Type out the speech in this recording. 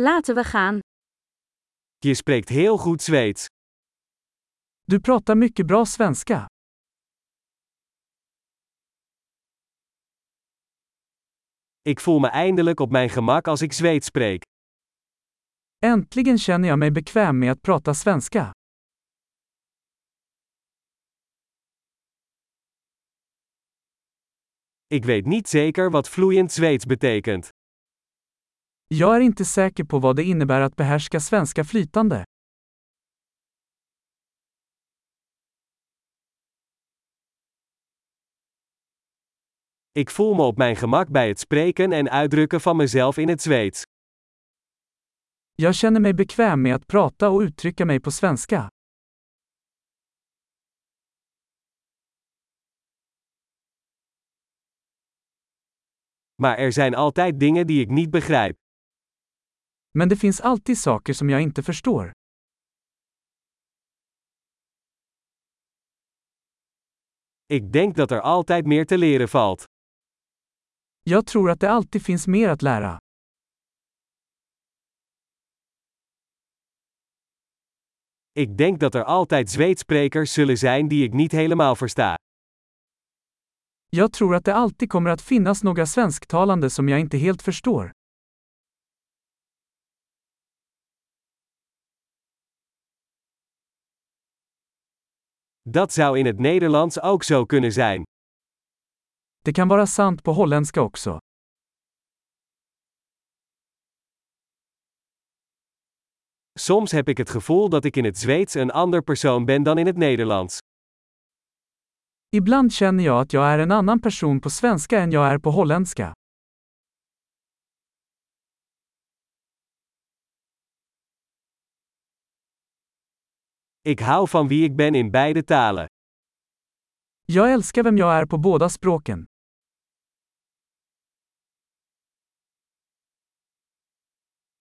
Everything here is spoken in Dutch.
Laten we gaan. Je spreekt heel goed Zweeds. Du pratar mycket bra svenska. Ik voel me eindelijk op mijn gemak als ik Zweeds spreek. Äntligen känner jag mig bekväm med att prata svenska. Ik weet niet zeker wat vloeiend Zweeds betekent. Jag är inte säker på vad det innebär att behärska svenska flytande. Ik voel me op mijn gemak bij het spreken en uitdrukken van mezelf in het Zweeds. Jag känner mig bekväm med att prata och uttrycka mig på svenska. Maar er zijn altijd dingen die ik niet begrijp. Men det finns alltid saker som jag inte förstår. Ik denk dat er altijd meer te leren valt. Jag tror att det alltid finns mer att lära. Ik denk dat er altijd Zweedsprekers zullen zijn die ik niet helemaal versta. Jag tror att det alltid kommer att finnas några svensktalande som jag inte helt förstår. Dat zou in het Nederlands ook zo kunnen zijn. Det kan vara sant på holländska också. Soms heb ik het gevoel dat ik in het Zweeds een ander persoon ben dan in het Nederlands. Ibland känner jag att jag är en annan person på svenska än jag är på holländska. Ik hou van wie ik ben in beide talen. Jag älskar vem jag är på båda språken.